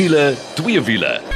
wiele, twee wiele.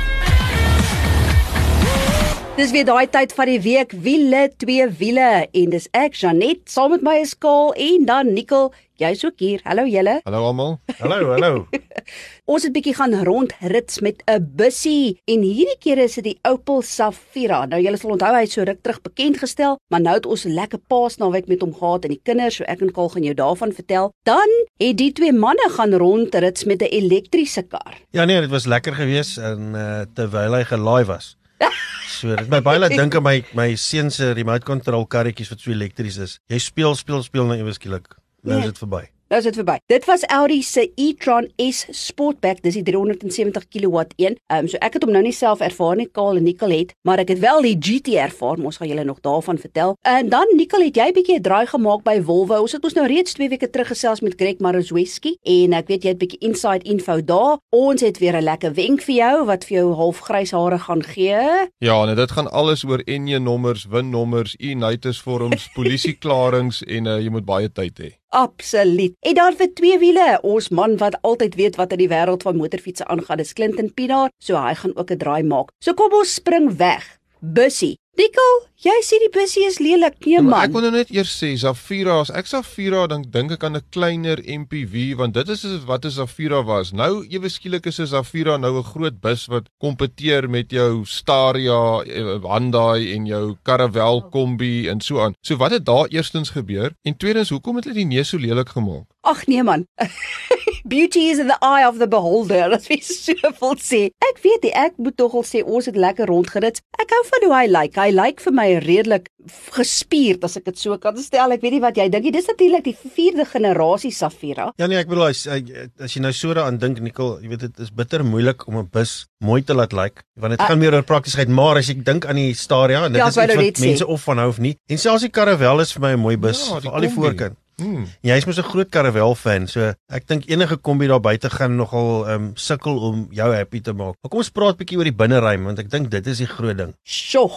Dis weer daai tyd van die week, wiele, twee wiele en dis ek Janet saam met my skaal en dan Nicole, jy's ook hier. Hallo julle. Hallo almal. Hallo, hallo. Ons het bietjie gaan rondrits met 'n bussie en hierdie keer is dit die Opel Safira. Nou julle sal onthou hy het so ruk terug bekend gestel, maar nou het ons 'n lekker paasnaweek met hom gehad en die kinders, so ek en Kol gaan jou daarvan vertel. Dan het die twee manne gaan rondrits met 'n elektriese kar. Ja nee, dit was lekker geweest en uh, terwyl hy gelaai was. So dit my baie laat dink aan my my seun se remote control karretjies wat so elektries is. Jy speel speel speel nou ewe skielik. Nou is Nee. dit verby. Nou is dit verby. Dit was Audi se e-tron S Sportback, dis die 370 kW een. Ehm um, so ek het hom nou nie self ervaar nie, Kaal en Nicole het, maar ek het wel die GT ervaar. Ons gaan julle nog daarvan vertel. En dan Nicole, het jy bietjie 'n draai gemaak by Volvo. Ons het ons nou reeds 2 weke terug gesels met Greg Marozweski en ek weet jy het bietjie inside info daar. Ons het weer 'n lekker wenk vir jou wat vir jou half grys hare gaan gee. Ja, nee, dit gaan alles oor enje nommers, win nommers, Unitas vorms, polisieklarings en uh, jy moet baie tyd hê. Absoluut. En dan vir twee wiele, ons man wat altyd weet wat in die wêreld van motorfietsse aangaan, dis Clinton Pinaar, so hy gaan ook 'n draai maak. So kom ons spring weg. Bussie. Nicole, jy sê die bussie is lelik, nee Maar ek man. wil nou net eers sê Zafira, as ek Zafira dan dink ek aan 'n kleiner MPV want dit is wat 'n Zafira was. Nou ewe skielik is 'n Zafira nou 'n groot bus wat kompeteer met jou Staria, eh, Hyundai en jou Caravelle kombi en so aan. So wat het daar eerstens gebeur? En tweedens, hoekom het hulle die neus so lelik gemaak? Ag nee man. Beauty is in the eye of the beholder. Dat wie so wil sê. Ek weet nie, ek moet tog al sê ons het lekker rondgerits. Ek hou van hoe hy lyk. Hy lyk vir my redelik gespierd as ek dit so kan stel. Ek weet nie wat jy dink nie. Dis natuurlik die vierde generasie Safira. Ja nee, ek bedoel as as jy nou so daaraan dink Nicole, jy weet dit is bitter moeilik om 'n bus mooi te laat lyk want dit Ah. gaan meer oor praktiesheid, maar as ek dink aan die Staria en dit Ja, is iets nou wat sê. mense of van hou of nie. En selfs die Caravelle is vir my 'n mooi bus, Ja, die veral die voorkant. Hmm. Ja, Jy's mos 'n groot Caravelle fan, so ek dink enige kombi daar buite gaan nogal ehm um, sukkel om jou happy te maak. Maar kom ons praat 'n bietjie oor die binneruim want ek dink dit is die groot ding. Sjoe,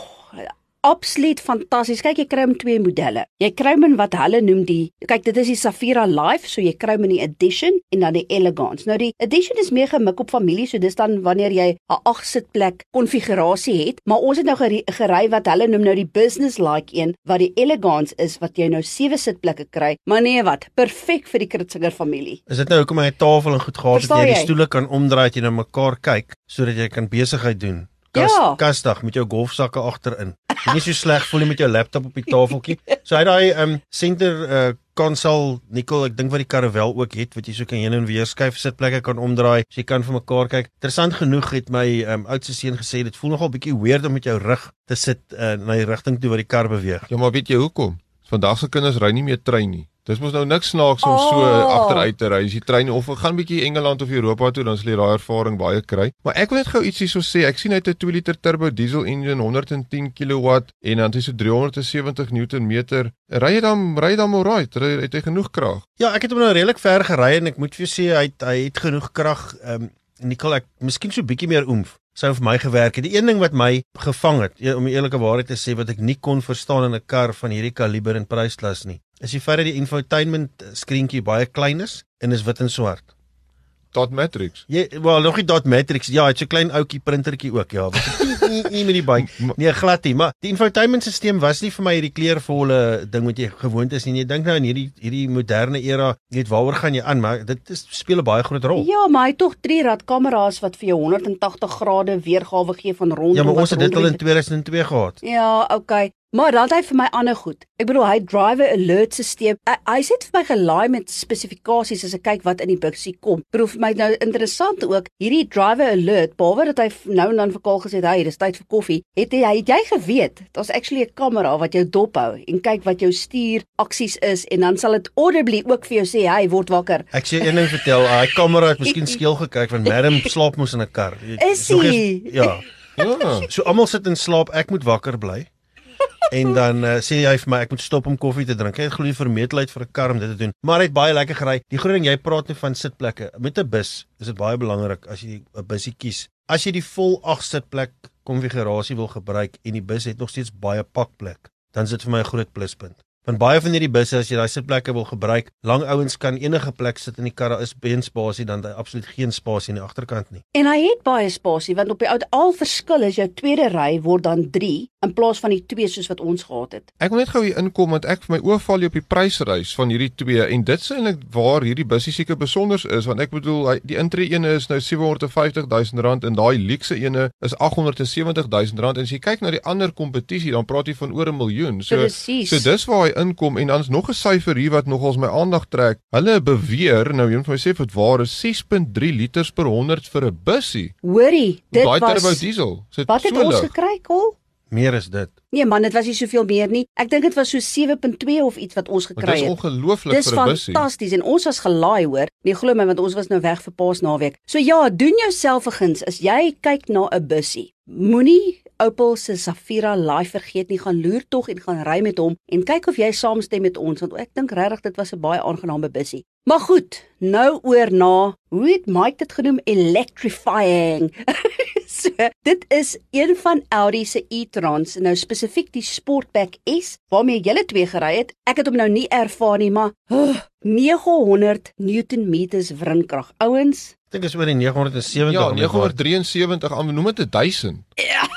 absoluut fantasties. Kyk, jy kry hom twee modelle. Jy kry hom in wat hulle noem die kyk, dit is die Safira Life, so jy kry hom in die Edition en dan die Elegance. Nou die Edition is meer gemik op familie, so dis dan wanneer jy 'n 8 sitplek konfigurasie het, maar ons het nou gery, wat hulle noem nou die business like een wat die Elegance is wat jy nou 7 sitplekke kry. Maar nee, wat? Perfek vir die Kritzinger familie. Is dit nou hoekom hy 'n tafel en goed gehad het Verstaan jy die stoele kan omdraai dat jy na mekaar kyk sodat jy kan besigheid doen. Kas, Ja. Kasdag met jou golfsakke agterin. Jy nie so sleg voel nie met jou laptop op die tafeltjie. So hy daai ehm um, center uh konsol Nicole, ek dink wat die Caravelle ook het wat jy so kan heen en weer skuif, sitplekke kan omdraai, so jy kan vir mekaar kyk. Interessant genoeg het my ehm um, oudste seun gesê dit voel nogal bietjie weird om met jou rug te sit uh, na die rigting toe wat die kar beweeg. Ja, maar weet jy hoekom? Vandag se kinders ry nie meer trein nie. Dis mos nou niks snaaks om so Oh. agteruit te ry. As jy trein of gaan bietjie Engeland of Europa toe, dan sal jy daai ervaring baie kry. Maar ek wil net gou ietsie so sê. Ek sien hy het 'n 2 liter turbo diesel engine, 110 kW en dan hy so 370 Newtonmeter. Ry jy dan ry dan alright? Ry het hy genoeg krag? Ja, ek het hom nou redelik ver gery en ek moet vir jou sê hy het, hy het genoeg krag. Ehm um, Nicole, ek miskien so bietjie meer oomf sou vir my gewerk het. Die een ding wat my gevang het, ja, om die eerlike waarheid te sê wat ek nie kon verstaan in 'n kar van hierdie kaliber en prysklas nie, is die feit dat die infotainment skreentjie baie klein is en is wit en swart. Dot Matrix. Jy wel nog nie dot matrix. Ja, het so klein ouetjie printertjie ook, ja. Wat nie, nie met die baie. Nee, glad nie, maar die infotainmentstelsel was nie vir my hierdie kleurvolle ding wat jy gewoond is nie. Jy dink nou in hierdie hierdie moderne era, jy weet waaroor gaan jy aan, maar dit is, speel 'n baie groot rol. Ja, maar hy het tog drie rad kamera's wat vir jou 180 grade weergawe gee van rondom. Ja, maar ons het dit al in 2002 gehad. Ja, okay. Maar dan het hy vir my ander goed. Ek bedoel hy driver alert stelsel. Hy, hy sê vir my gelaai met spesifikasies as ek kyk wat in die buksie kom. Proef my nou interessant ook hierdie driver alert behalwe dat hy nou en dan vir Kaal gesê het, "Hey, dis tyd vir koffie." Het hy het jy geweet daar's actually 'n kamera wat jou dophou en kyk wat jou stuur aksies is en dan sal dit audibly ook vir jou sê, "Hey, word wakker." Ek sê een ding vertel, daai kamera het miskien skeel gekyk want Madam slaap mos in 'n kar. Is hy? eens- Ja. Ja. So almal sit in slaap, ek moet wakker bly. En dan uh, sê hy vir my ek moet stop om koffie te drink. Hy het glo die vermetelheid vir 'n kar om dit te doen. Maar hy het baie lekker gery. Die groot ding jy praat net van sitplekke. Met 'n bus is dit baie belangrik as jy 'n busie kies. As jy die vol 8 sitplek konfigurasie wil gebruik en die bus het nog steeds baie pakplek, dan is dit vir my 'n groot pluspunt. Want baie van hierdie busse as jy daai sitplekke wil gebruik, lang ouens kan enige plek sit in die kar, daar is beenspasie dan daar absoluut geen spasie in die agterkant nie. En hy het baie spasie want op die ou al verskil is jou tweede ry word dan 3 in plaas van die 2 soos wat ons gehad het. Ek wil net gou hier inkom want ek vir my oog val jy op die prysreis van hierdie twee en dit is eintlik waar hierdie bussie seker besonder is want ek bedoel hy, die intree ene is nou 750 000 rand en daai luxe ene is 870 000 rand en as jy kyk na die ander kompetisie dan praat jy van oor 'n miljoen. So Presies. so dis waar hy inkom en dan is nog 'n syfer hier wat nogals my aandag trek. Hulle beweer nou een van my sê of dit waar is 6.3 liters per 100 vir 'n bussie. Hoorie, dit Daai turbo was diesel. So Wat het so ons lig. gekry, Kol? Meer is dit. Nee man, dit was nie soveel meer nie. Ek dink dit was so 7.2 of iets wat ons gekry Dit is het. ongelooflik Dis vir 'n bussie. fantasties en ons was gelaai hoor. Nee glo my want ons was nou weg vir Paasnaweek. So ja, doen jouself 'n guns as jy kyk na 'n bussie. Moenie Opel se Safira Life vergeet nie, gaan loer tog en gaan ry met hom en kyk of jy saamstem met ons want ek dink regtig dit was 'n baie aangename bussie. Maar goed, nou oor na hoe het Mike dit genoem electrifying. so, dit is een van Audi se e-trons, nou spesifiek die Sportback S waarmee jy twee gery het. Ek het hom nou nie ervaar nie, maar oh, 900 Newtonmeters wrinkrag. Ouens, Ek dink is oor die 970. Ja, om die waar. 973 aan noem dit 1000. Ja.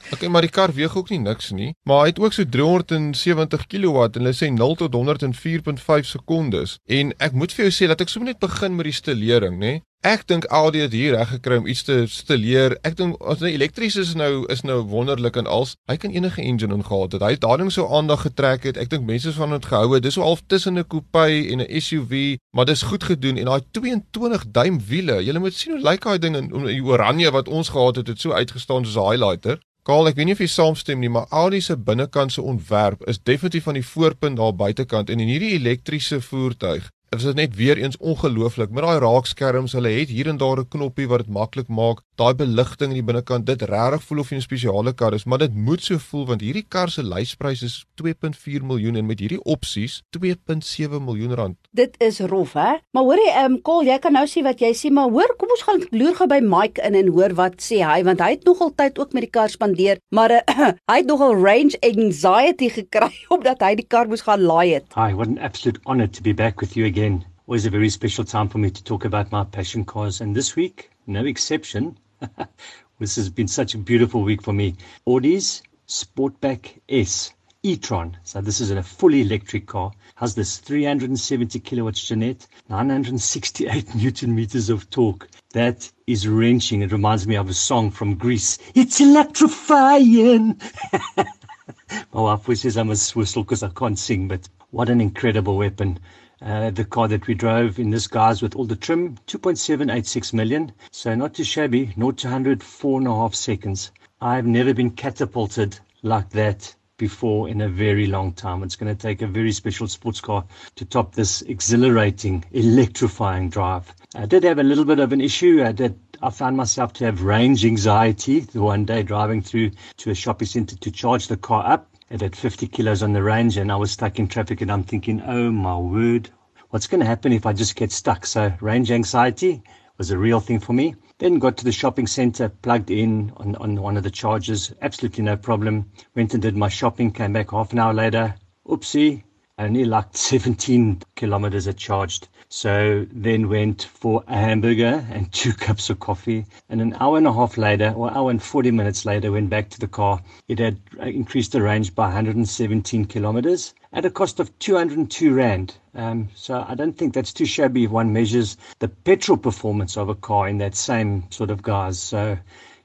Okay, maar die kar weeg ook nie niks nie, maar hy het ook so 370 kW en hulle sê 0 tot 100 in 4.5 sekondes. En ek moet vir jou sê dat ek sommer net begin met die stilering, nê? Ek dink Audi het hier reg gekry om iets te stileer. Ek dink as nou elektries is nou is nou wonderlik en als hy kan enige engine ingehaal het. Hy het daardie so aandag getrek het. Ek dink mense is van dit gehou. Dis so half tussen 'n coupe en 'n SUV, maar dis goed gedoen en daai 22 duim wiele. Jy moet sien hoe lyk daai ding in, in die oranje wat ons gehad het, het so uitgestaan soos 'n highlighter. Kaal, ek weet nie of jy saamstem nie, maar Audi se binnekant se ontwerp is definitief van die voorpunt daar buitekant en in hierdie elektriese voertuig is dit net weer eens ongelooflik met daai raakskerms. Hulle het hier en daar 'n knoppie wat dit maklik maak. Daai beligting in die binnekant, dit regtig voel of jy 'n spesiale kar is, maar dit moet so voel want hierdie kar se lysprys is 2.4 miljoen en met hierdie opsies 2.7 miljoen rand. dit is rof, hè? Maar hoorie, ehm um, Kol, jy kan nou sien wat jy sê, maar hoor, kom ons gaan loer gou by Mike in en hoor wat sê hy want hy het nogal tyd ook met die kar spandeer, maar uh, hy het nogal range anxiety gekry omdat hy die kar moes gaan laai het. Hi, what an absolute honor to be back with you again. Always a very special time for me to talk about my passion cars, and this week, no exception. this has been such a beautiful week for me. Audi's Sportback S e-tron. So this is a fully electric car. Has this 370 kilowatts Jeanette, 968 newton meters of torque. That is wrenching. It reminds me of a song from Greece. It's electrifying. My wife always says I must whistle because I can't sing, but what an incredible weapon. Uh, the car that we drove in this guise with all the trim, 2.786 million. So not too shabby, 0 to 100, four and a half seconds. I've never been catapulted like that before in a very long time. It's going to take a very special sports car to top this exhilarating, electrifying drive. I did have a little bit of an issue. I did. I found myself to have range anxiety the one day driving through to a shopping center to charge the car up. It had 50 kilos on the range and I was stuck in traffic and I'm thinking, oh my word, what's going to happen if I just get stuck? So range anxiety was a real thing for me. Then got to the shopping center, plugged in on, on one of the chargers, absolutely no problem. Went and did my shopping, came back half an hour later. Oopsie, only like 17 kilometers it charged. So then went for a hamburger and two cups of coffee. And an hour and a half later, or hour and 40 minutes later, went back to the car. It had increased the range by 117 kilometers at a cost of 202 Rand. Um, so I don't think that's too shabby if one measures the petrol performance of a car in that same sort of guise. So,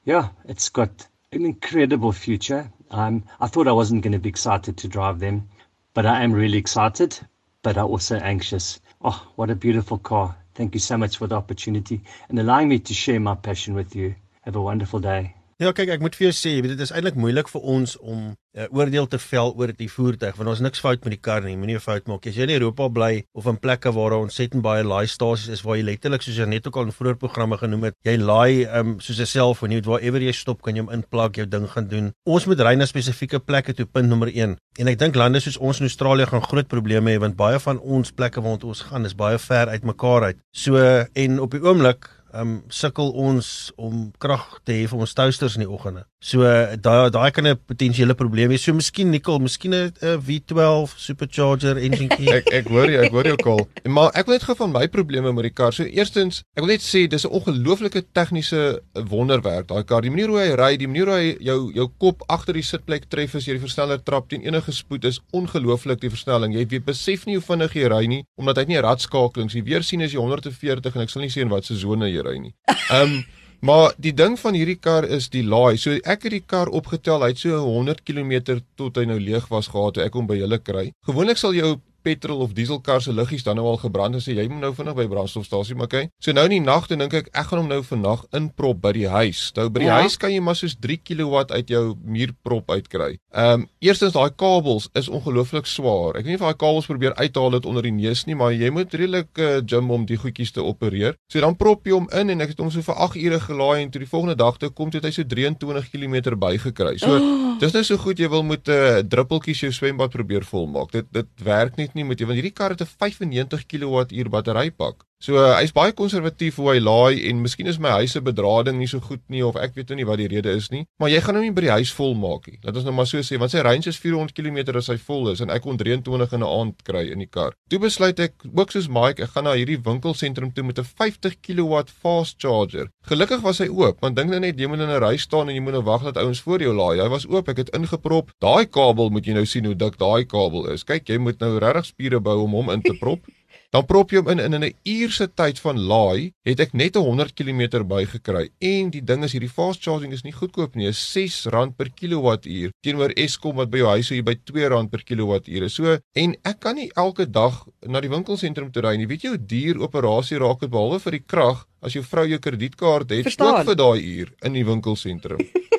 yeah, it's got an incredible future. Um, I thought I wasn't going to be excited to drive them, but I am really excited, but I'm also anxious. Oh, what a beautiful car. Thank you so much for the opportunity and allowing me to share my passion with you. Have a wonderful day. Ja, kyk, ek moet vir jou sê, jy weet dit is eintlik moeilik vir ons om 'n uh, oordeel te vel oor die voertuig want ons niks fout met die kar nie. Moenie 'n fout maak. As jy in Europa bly of in plekke waar daar ontsettend baie laaistasies is waar jy letterlik soos jy net ook al in vroeë programme genoem het, jy laai um, soos 'n selfoon, jy weet waarever jy stop kan jy hom inplug, jou ding gaan doen. Ons moet ry na spesifieke plekke toe, punt nommer 1. En ek dink lande soos ons in Australië gaan groot probleme hê want baie van ons plekke waar ons gaan is baie ver uit mekaar uit. So en op die oomblik um sukkel ons om krag te hê vir ons toasters in die oggende. So daai daai kan 'n potensiële probleem wees. So miskien nikkel, miskien 'n V12 supercharger engine key. ek ek hoor jy, ek hoor jou kol. Maar ek wil net gou van my probleme met die kar. So eerstens, ek wil net sê dis 'n ongelooflike tegniese wonderwerk daai kar. Die manier hoe hy ry, die manier hoe hy jou jou kop agter die sitplek tref as jy die versneller trap teen enige spoed is ongelooflik die versnelling. Jy weet besef nie hoe vinnig jy ry nie omdat hy nie radskakelings. Jy weer sien as jy 140 en ek sal nie sê in watter sone jy ry nie. Ehm um, Maar die ding van hierdie kar is die laai. So ek het die kar opgetel, hy het so 100 km tot hy nou leeg was gehad toe ek hom by hulle kry. Gewoonlik sal jou petrol of dieselkar se liggies dan nou al gebrand en sê jy moet nou vinnig by brandstofstasie maar kyk. So nou in die nag dan dink ek ek gaan hom nou vannag inprop by die huis. Nou by die ja. huis kan jy maar soos 3 kW uit jou muurprop uitkry. Ehm um, eerstens daai kabels is ongelooflik swaar. Ek weet nie of daai kabels probeer uithaal dit onder die neus nie, maar jy moet redelik uh, gym om die goedjies te opereer. So dan prop jy hom in en ek het hom so vir 8 ure gelaai en toe die volgende dag toe kom dit hy so 23 km bygekry. So oh. dis nou so goed jy wil moet 'n uh, druppeltjies jou swembad probeer volmaak. Dit dit werk net nie met jou want hierdie kar het 'n 95 kWh batterypak. So uh, hy's baie konservatief hoe hy laai en miskien is my huis se bedrading nie so goed nie of ek weet nou nie wat die rede is nie, maar jy gaan hom nou nie by die huis vol maak nie. Laat ons nou maar so sê want sy range is 400 km as hy vol is en ek kon 23 in 'n aand kry in die kar. Toe besluit ek ook soos Mike, ek gaan na hierdie winkelsentrum toe met 'n 50 kW fast charger. Gelukkig was hy oop, want dink nou net jy moet in 'n ry staan en jy moet nou wag dat ouens voor jou laai. Hy was oop, ek het ingeprop. Daai kabel moet jy nou sien hoe dik daai kabel is. Kyk, jy moet nou regtig spiere bou om hom in te prop. Dan prop jy hom in in 'n uur se tyd van laai, het ek net 100 km bygekry. En die ding is hierdie fast charging is nie goedkoop nie, is R6 per kilowattuur teenoor Eskom wat by jou huis jy by R2 per kilowattuur is. So en ek kan nie elke dag na die winkelsentrum toe ry nie. Weet jy hoe duur operasie raak dit behalwe vir die krag as jou vrou jou kredietkaart het Verstaan. ook vir daai uur in die winkelsentrum.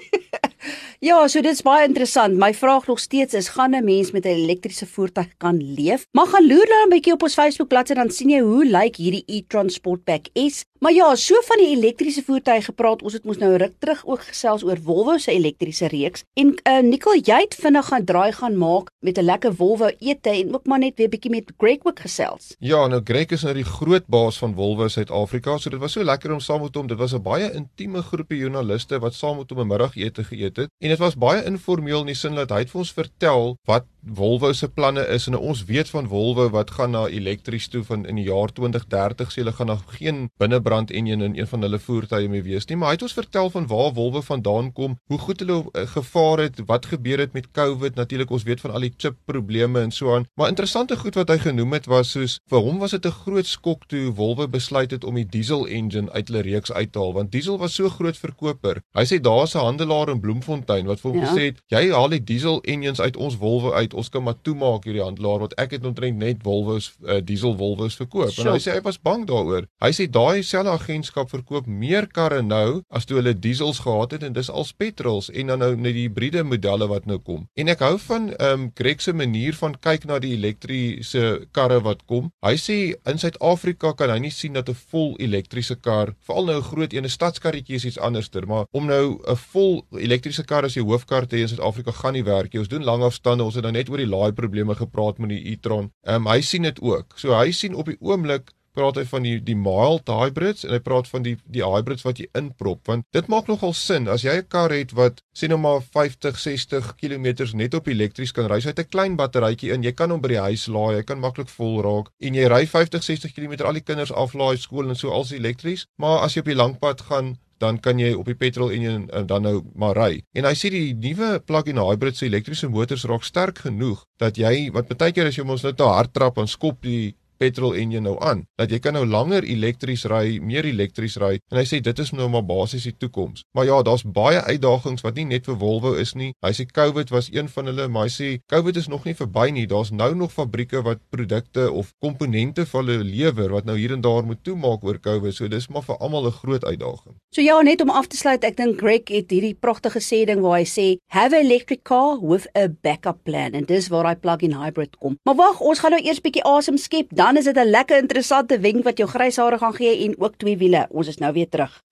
Ja, so dit is baie interessant. My vraag nog steeds is: gaan 'n mens met 'n elektriese voertuig kan leef? Maar gaan loer dan 'n bietjie op ons Facebook bladsy dan sien jy hoe lyk hierdie e-Tron Sportback S. Maar ja, so van die elektriese voertuie gepraat, ons het mos nou ruk terug ook gesels oor Volvo se elektriese reeks. En uh Nicole, jy het vinnig gaan draai gaan maak met 'n lekker Volvo ete en ook maar net weer bietjie met Greg ook gesels. Ja, nou Greg is nou die groot baas van Volvo Suid-Afrika, so dit was so lekker om saam met hom. Dit was 'n baie intieme groepie joernaliste wat saam met hom 'n middagete geëet het. En dit was baie informeel in die sin dat hy het vir ons vertel wat Volvo se planne is en ons weet van Volvo wat gaan na elektries toe van in die jaar 2030 sê hulle gaan nog geen binnebrand enjin in een van hulle voertuie mee wees nie. Maar hy het ons vertel van waar Volvo vandaan kom hoe goed hulle uh, gevaar het wat gebeur het met COVID. Natuurlik ons weet van al die chip probleme en so aan. Maar interessante goed wat hy genoem het was soos vir hom was dit 'n groot skok toe Volvo besluit het om die diesel engine uit hulle reeks uit te haal want diesel was so groot verkoper. Hy sê daar's 'n handelaar in Bloemfontein wat vir hom ja. gesê het jy haal die diesel engines uit ons Volvo uit ons kan maar toemaak hierdie handelaar want ek het omtrent net Volvo's uh, diesel Volvo's verkoop sure. en hy sê hy was bang daaroor. Hy sê daai selfe agentskap verkoop meer karre nou as toe hulle diesels gehad het en dis als petrols en dan nou net die hibriede modelle wat nou kom. En ek hou van ehm um, Greg se manier van kyk na die elektriese karre wat kom. Hy sê in Suid-Afrika kan hy nie sien dat 'n vol elektriese kar, veral nou 'n groot een, 'n stadskarretjie is iets anderster, maar om nou 'n vol elektriese kar as jy hoofkar te hê in Suid-Afrika gaan nie werk nie. Ons doen lang afstande, ons het nou net oor die laai probleme gepraat met die e-tron. Ehm um, hy sien dit ook. So hy sien op die oomblik praat hy van die die mild hybrids en hy praat van die die hybrids wat jy inprop want dit maak nogal sin as jy 'n kar het wat sê nou maar 50 60 km net op elektries kan ry, jy het 'n klein batterytjie in, jy kan hom by die huis laai, jy kan maklik vol raak en jy ry 50 60 km al die kinders aflaai skool en so als elektries, maar as jy op die lang pad gaan dan kan jy op die petrol en jy dan nou maar ry. En hy sê die nuwe plug-in hybrid se elektriese motors raak sterk genoeg dat jy wat baie keer as jy mos nou te hard trap en skop die petrol enjin nou aan dat jy kan nou langer elektries ry, meer elektries ry en hy sê dit is nou maar basies die toekoms. Maar ja, daar's baie uitdagings wat nie net vir Volvo is nie. Hy sê COVID was een van hulle, maar hy sê COVID is nog nie verby nie. Daar's nou nog fabrieke wat produkte of komponente vir hulle lewer wat nou hier en daar moet toemaak oor COVID. So dis maar vir almal 'n groot uitdaging. So ja, net om af te sluit, ek dink Greg het hierdie pragtige sê ding waar hy sê have an electric car with a backup plan en dis waar hy plug-in hybrid kom. Maar wag, ons gaan nou eers bietjie asem skep, dan dan is dit 'n lekker interessante wenk wat jou grys hare gaan gee en ook twee wiele. Ons is nou weer terug.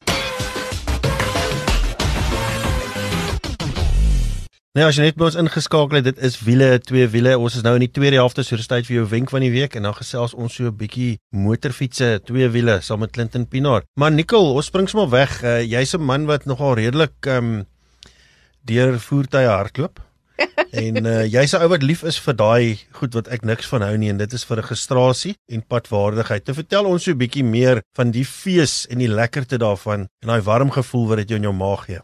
Nee, as jy net ons ingeskakel het, dit is wiele, twee wiele. Ons is nou in die tweede helfte, so dis tyd vir jou wenk van die week en dan gesels ons so 'n bietjie motorfietsse, twee wiele saam met Clinton Pinaar. Maar Nicole, ons spring sommer weg. Uh, Jy's 'n man wat nogal redelik ehm um, deur voertuie hardloop. en uh, jy's 'n ou wat lief is vir daai goed wat ek niks van hou nie en dit is vir registrasie en padwaardigheid. Te vertel ons so 'n bietjie meer van die fees en die lekkerte daarvan en daai warm gevoel wat dit jou in jou maag gee.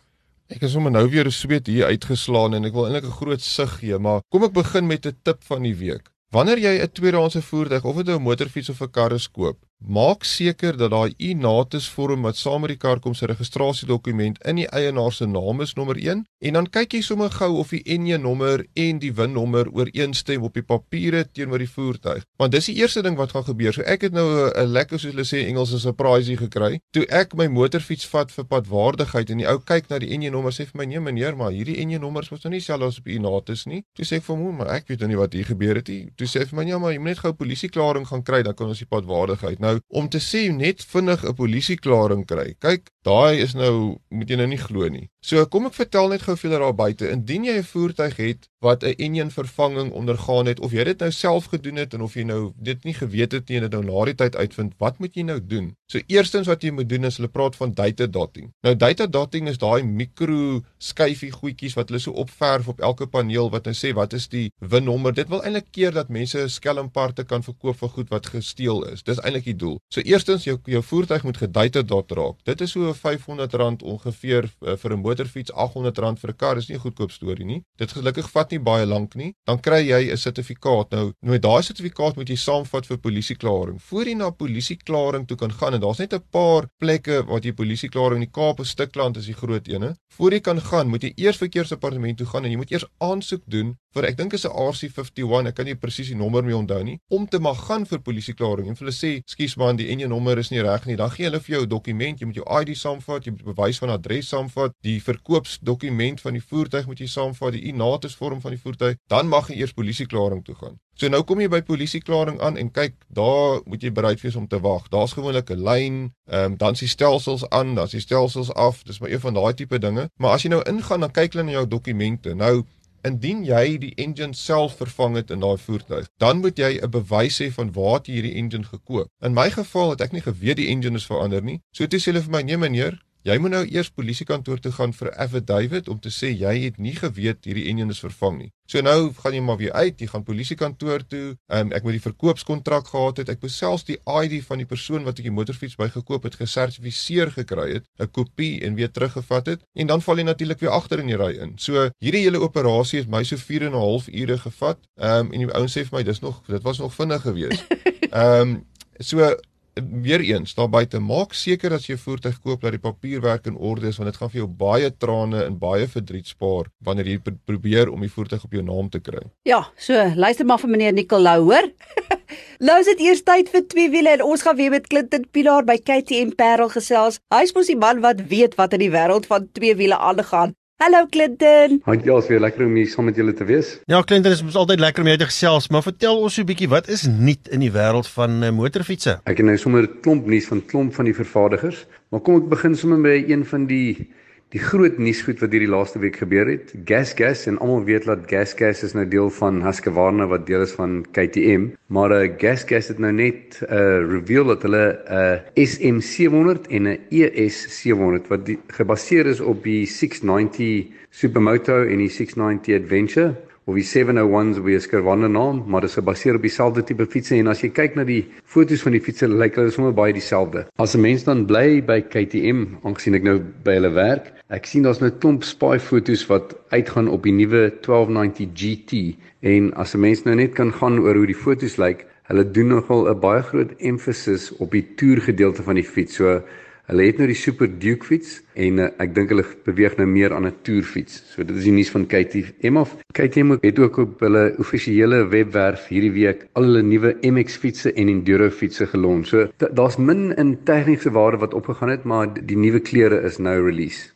Ek is sommer nou weer 'n sweet hier uitgeslaan en ek wil eintlik 'n groot sug gee, maar kom ek begin met 'n tip van die week. Wanneer jy 'n tweedehandse voertuig of dit 'n motorfiets of 'n kar is koop, maak seker dat daai e-notas vorm wat saam met die kar kom se registrasiedokument in die eienaar se naam is nommer 1 en dan kyk jy sommer gou of die NJ nommer en die VIN nommer ooreenstem op die papiere teenoor die voertuig. Want dis die eerste ding wat gaan gebeur. So ek het nou 'n lekker soos hulle sê Engels 'n surprise gekry. Toe ek my motorfiets vat vir padwaardigheid en die ou kyk na die NJ nommer sê vir my nee meneer, maar hierdie NJ nommer is mos nou nie dieselfde as op die e-notas nie. Toe sê ek vir hom, maar ek weet nou nie wat hier gebeur het nie. Toe sê hy vir my ja, maar jy moet net gou polisieklaring gaan kry, dan kan ons die padwaardigheid. Nou om te sê net vinnig 'n polisieklaring kry. Kyk, daai is nou moet jy nou nie glo nie. So kom ek vertel net gou julle daar buite. Indien jy 'n voertuig het wat 'n enjin vervanging ondergaan het of jy dit nou self gedoen het en of jy nou dit nie geweet het nie en dit nou na die tyd uitvind, wat moet jy nou doen? So eerstens wat jy moet doen is hulle praat van data dotting. Nou data dotting is daai mikro skyfie goedjies wat hulle so opverf op elke paneel wat nou sê wat is die winnommer. Dit wil eintlik keer dat mense skelmparte kan verkoop vir goed wat gesteel is. Dis eintlik die doel. So eerstens jou jou voertuig moet gedata dot raak. Dit is so R500 ongeveer uh, vir 'n motorfiets, R800 vir 'n kar. Dis nie 'n goedkoop storie nie. Dit gelukkig vat nie baie lank nie, dan kry jy 'n sertifikaat. Nou, met daai sertifikaat moet jy saamvat vir polisieklaring. Voor jy na polisieklaring toe kan gaan en daar's net 'n paar plekke waar jy polisieklaring in die Kaap of Stikland is die groot ene. Voor jy kan gaan, moet jy eers verkeersdepartement toe gaan en jy moet eers aansoek doen vir ek dink is 'n RC51, ek kan nie presies die nommer mee onthou nie, om te mag gaan vir polisieklaring. En hulle sê, "Skus man, die enjie nommer is nie reg nie." Dan gee hulle vir jou 'n dokument, jy moet jou ID saamvat, jy moet bewys van adres saamvat, die verkoopsdokument van die voertuig moet jy saamvat, die e-notas vorm van die voertuig, dan mag jy eers polisieklaring toe gaan. So nou kom jy by polisieklaring aan en kyk, daar moet jy bereid wees om te wag. Daar's gewoonlik 'n lyn, ehm um, dan is die stelsels aan, dan die stelsels af. Dis maar een van daai tipe dinge. Maar as jy nou ingaan, dan kyk hulle na jou dokumente. Nou Indien jy die engine self vervang het in daai voertuig, dan moet jy 'n bewys hê van waar jy hierdie engine gekoop. In my geval het ek nie geweet die engine is verander nie. So toe sê hulle vir my: "Nee meneer, Jy moet nou eers polisiekantoor toe gaan vir affidavit om te sê jy het nie geweet hierdie enjin is vervang nie. So nou gaan jy maar weer uit, jy gaan polisiekantoor toe. Um, ek moet die verkoopskontrak gehad het. Ek moet selfs die ID van die persoon wat ek die motorfiets by gekoop het gesertifiseer gekry het, 'n kopie en weer teruggevat het en dan val jy natuurlik weer agter in die ry in. So hierdie hele operasie het my so 4 en 'n half ure gevat. Ehm um, en die ouens sê vir my dis nog dit was nog vinnig geweest. Ehm um, so weer eens daar buite maak seker as jy voertuig koop dat die papierwerk in orde is want dit gaan vir jou baie trane en baie verdriet spaar wanneer jy probeer om die voertuig op jou naam te kry. Ja, so luister maar vir meneer Nicolou, hoor. nou is dit eers tyd vir twee wiele en ons gaan weer met Clinton Pilar by KTM Parel gesels. Hy's mos die man wat weet wat in die wêreld van twee wiele aangaan. Hallo Clinton. Hi, is weer lekker om hier saam met julle te wees. Ja, Clinton, dit is altyd lekker om jou te gesels, maar vertel ons so 'n bietjie wat is nuut in die wêreld van uh, motorfietsse? Ek het nou sommer 'n klomp nuus van klomp van die vervaardigers, maar kom ek begin sommer by een van die die groot nuusgoed wat hierdie laaste week gebeur het. Gas Gas en almal weet dat Gas Gas is nou deel van Husqvarna wat deel is van KTM, maar uh, Gas Gas het nou net 'n uh, eh, reveal dat hulle 'n uh, SM700 en 'n ES700 wat die, gebaseer is op die 690 Supermoto en die 690 Adventure of die 701s wie is Husqvarna naam, maar dit is gebaseer op dieselfde tipe fietses en as jy kyk na die foto's van die fietses, lyk hulle sommer baie dieselfde. As 'n mens dan bly by KTM, aangesien ek nou by hulle werk, Ek sien daar's nou 'n klomp spy foto's wat uitgaan op die nuwe 1290 GT en as 'n mens nou net kan gaan oor hoe die foto's lyk, hulle doen nogal 'n baie groot emphasis op die toer gedeelte van die fiets. So hulle het nou die Super Duke fiets en uh, ek dink hulle beweeg nou meer aan 'n toerfiets. So dit is die nuus van KTM of KTM het ook op hulle offisiële webwerf hierdie week al hulle nuwe MX fietsse en enduro fietsse gelons. So daar's min in tegniese waarde wat opgegaan het, maar die nuwe kleure is nou release.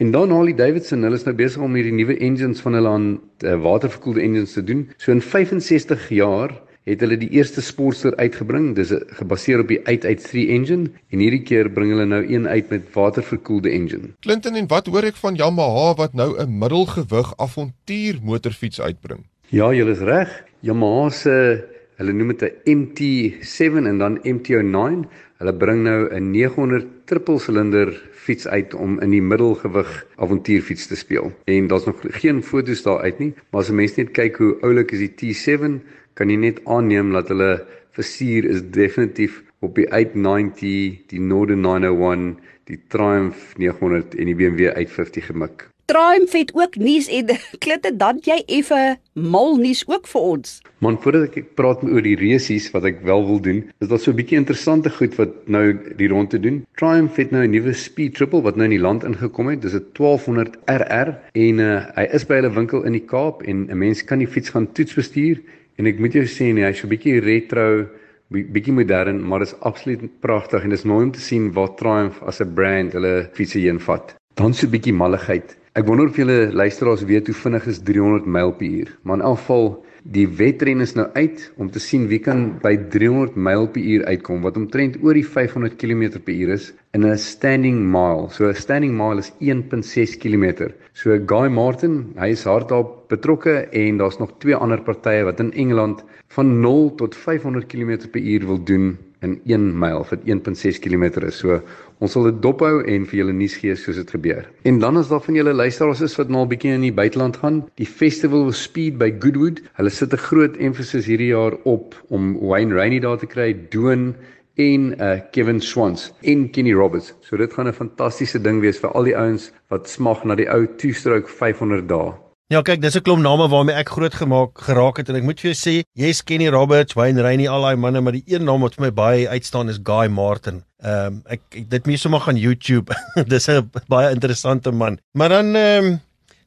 En dan Harley Davidson, hulle is nou besig om hierdie nuwe engines van hulle aan uh, waterverkoelde engines te doen. So in 65 jaar het hulle die eerste Sportster uitgebring. Dis gebaseer op die 883 engine en hierdie keer bring hulle nou een uit met waterverkoelde engine. Clinton en wat hoor ek van Yamaha wat nou 'n middelgewig avontuur motorfiets uitbring? Ja, jy is reg. Yamaha se hulle noem dit 'n MT7 en dan MT09. Hulle bring nou 'n 900 trippelsilinder fiets uit om in die middelgewig avontuurfiets te speel. En daar's nog geen foto's daar uit nie, maar as 'n mens net kyk hoe oulik is die T7, kan jy net aanneem dat hulle versier is definitief op die 890, die Norden 901, die Triumph 900 en die BMW 850 gemik. Triumph het ook nuus en klitte dan jy effe mal nuus ook vir ons. Man, voordat ek praat oor die resies wat ek wel wil doen, is daar so 'n bietjie interessante goed wat nou die rond te doen. Triumph het nou 'n nuwe Speed Triple wat nou in die land ingekom het. Dis 'n 1200 RR en uh, hy is by hulle winkel in die Kaap en 'n mens kan die fiets gaan toets bestuur en ek moet jou sê nee, hy's so 'n bietjie retro bietjie modern, maar is absoluut pragtig en dis mooi om te sien waar Triumph as 'n brand hulle fietsie heen vat. Dan so 'n bietjie malligheid. Ek wonder of julle luisteraars weet hoe vinnig is 300 myl per uur. Maar in elk geval, die wedren is nou uit om te sien wie kan by 300 myl per uur uitkom wat omtrent oor die 500 km per uur is in 'n standing mile. So 'n standing mile is 1.6 km. So Guy Martin, hy is hardop betrokke en daar's nog twee ander partye wat in Engeland van 0 tot 500 km per uur wil doen in 1 myl vir 1.6 km is. So ons sal dit dophou en vir julle nuus gee soos dit gebeur. En dan is daar van julle luisteraars is wat nou 'n bietjie in die buiteland gaan. Die Festival of Speed by Goodwood. Hulle sit 'n groot emphasis hierdie jaar op om Wayne Rainey daar te kry, Doan en uh Kevin Swans en Kenny Roberts. So dit gaan 'n fantastiese ding wees vir al die ouens wat smag na die ou two-stroke 500 dae. Ja, kyk, dis 'n klomp name waarmee ek groot gemaak geraak het en ek moet vir jou sê, jy's Kenny Roberts, Wayne Rainey, al daai manne, maar die een naam wat vir my baie uitstaan is Guy Martin. Ehm um, ek, ek dit mense sommer gaan YouTube. dis 'n baie interessante man. Maar dan ehm um,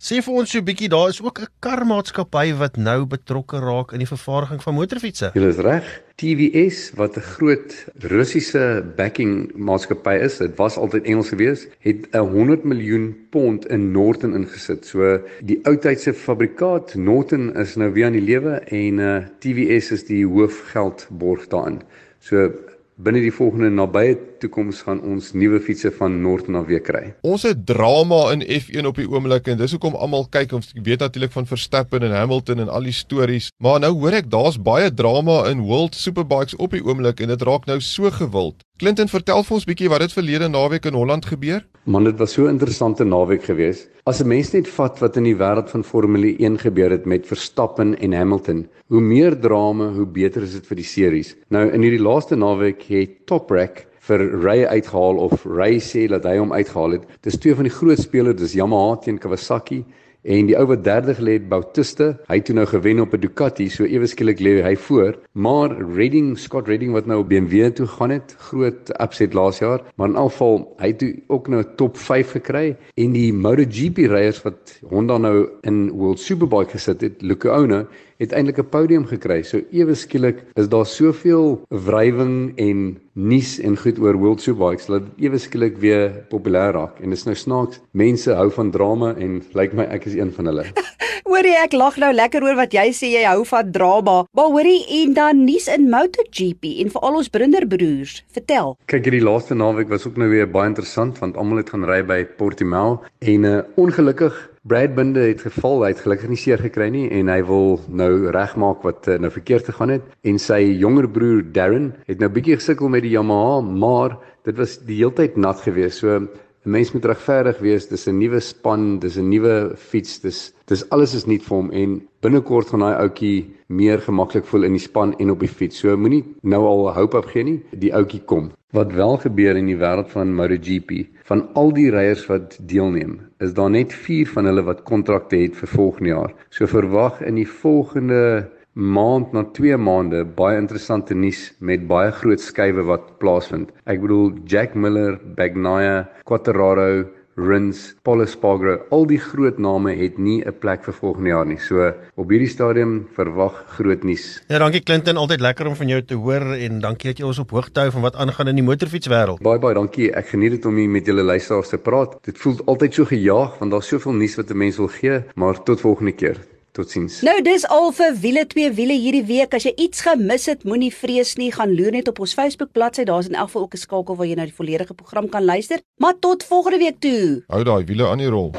Sê vir ons so 'n bietjie, daar is ook 'n karmaatskappy wat nou betrokke raak in die vervaardiging van motorfietsse. Jy is reg. TVS wat 'n groot Russiese backing maatskappy is, dit was altyd Engels gewees, het 'n 100 miljoen pond in Norton ingesit. So die oudtydse fabrikaat Norton is nou weer aan die lewe en uh eh, TVS is die hoofgeldborg daarin. So binne die volgende nabye toekoms gaan ons nuwe fietsse van Norton af weer kry. Ons het drama in F1 op die oomblik en dis hoekom almal kyk ons weet natuurlik van Verstappen en Hamilton en al die stories, maar nou hoor ek daar's baie drama in World Superbikes op die oomblik en dit raak nou so gewild. Clinton, vertel vir ons bietjie wat het verlede naweek in Holland gebeur? Man, dit was so 'n interessante naweek geweest. As 'n mens net vat wat in die wêreld van Formule 1 gebeur het met Verstappen en Hamilton, hoe meer drama, hoe beter is dit vir die series. Nou in hierdie laaste naweek het Top Rack vir Ray uitgehaal of Ray sê dat hy hom uitgehaal het. Dis twee van die groot spelers, dis Yamaha teen Kawasaki en die ou wat derde gelê het Bautista, hy het toe nou gewen op 'n Ducati, so ewe skielik lê hy voor. Maar Redding, Scott Redding wat nou op BMW toe gaan het, groot upset laas jaar, maar in algeval hy het ook nou 'n top 5 gekry en die MotoGP ryers wat Honda nou in World Superbike gesit het, Luca Ono het eintlik 'n podium gekry. So ewe skielik is daar soveel wrywing en nuus en goed oor World Superbikes dat ewe skielik weer populêr raak. En dit is nou snaaks. Mense hou van drama en lyk like my ek is een van hulle. hoorie, ek lag nou lekker oor wat jy sê jy hou van drama. Maar hoorie, en dan nuus in MotoGP en vir al ons brinderbroers. Vertel. Kyk, hierdie laaste naweek was ook nou weer baie interessant want almal het gaan ry by Portimao en uh, ongelukkig Brad Binder het geval, hy het gelukkig nie seer gekry nie en hy wil nou regmaak wat uh, nou verkeerd gegaan het en sy jonger broer Darren het nou bietjie gesukkel met die Yamaha, maar dit was die heeltyd nat geweest. So 'n mens moet regverdig wees, dis 'n nuwe span, dis 'n nuwe fiets, dis dis alles is nuut vir hom en binnekort gaan daai ouetjie meer gemaklik voel in die span en op die fiets. So moenie nou al hoop opgee nie, die ouetjie kom. Wat wel gebeur in die wêreld van MotoGP, van al die ryers wat deelneem, is daar net 4 van hulle wat kontrakte het vir volgende jaar. So verwag in die volgende maand na 2 maande baie interessante nuus met baie groot skuwe wat plaasvind. Ek bedoel Jack Miller, Bagnaia, Quartararo, Rins, Paul Espargaro, al die groot name het nie 'n plek vir volgende jaar nie. So op hierdie stadium verwag groot nuus. Ja, dankie Clinton, altyd lekker om van jou te hoor en dankie dat jy ons op hoogte hou van wat aangaan in die motorfietswêreld. Baie baie dankie. Ek geniet dit om hier met julle luisteraars te praat. Dit voel altyd so gejaag want daar's soveel nuus wat 'n mens wil gee, maar tot volgende keer. Totsiens. Nou dis al vir wiele twee wiele hierdie week. As jy iets gemis het, moenie vrees nie. Gaan loer net op ons Facebook bladsy. Daar's in elk geval ook 'n skakel waar jy na die volledige program kan luister. Maar tot volgende week toe. Hou daai wiele aan die rol.